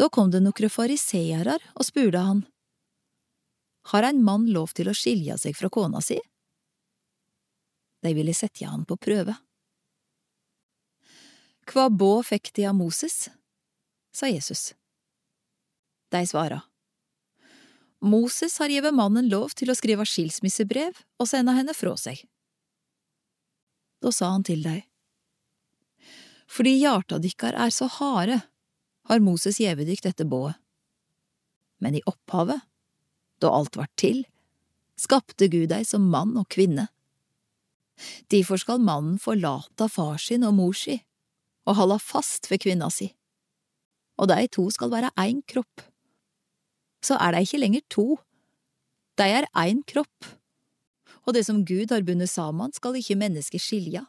Da kom det nokre farisearar og spurte han, Har ein mann lov til å skilje seg fra kona si? De ville sette han på prøve. Hva bå fikk de av Moses? sa Jesus. De svara. Moses har gjeve mannen lov til å skrive skilsmissebrev og sende henne fra seg. Da sa han til dei. Fordi hjarta dykkar er så harde, har Moses gjevedykt dette bået. Men i opphavet, da alt vart til, skapte Gud deg som mann og kvinne. Derfor skal mannen forlata far sin og mor si og holde fast ved kvinna si, og de to skal være ein kropp. Så er de ikke lenger to, de er ein kropp, og det som Gud har bundet sammen, skal ikke mennesket skilja.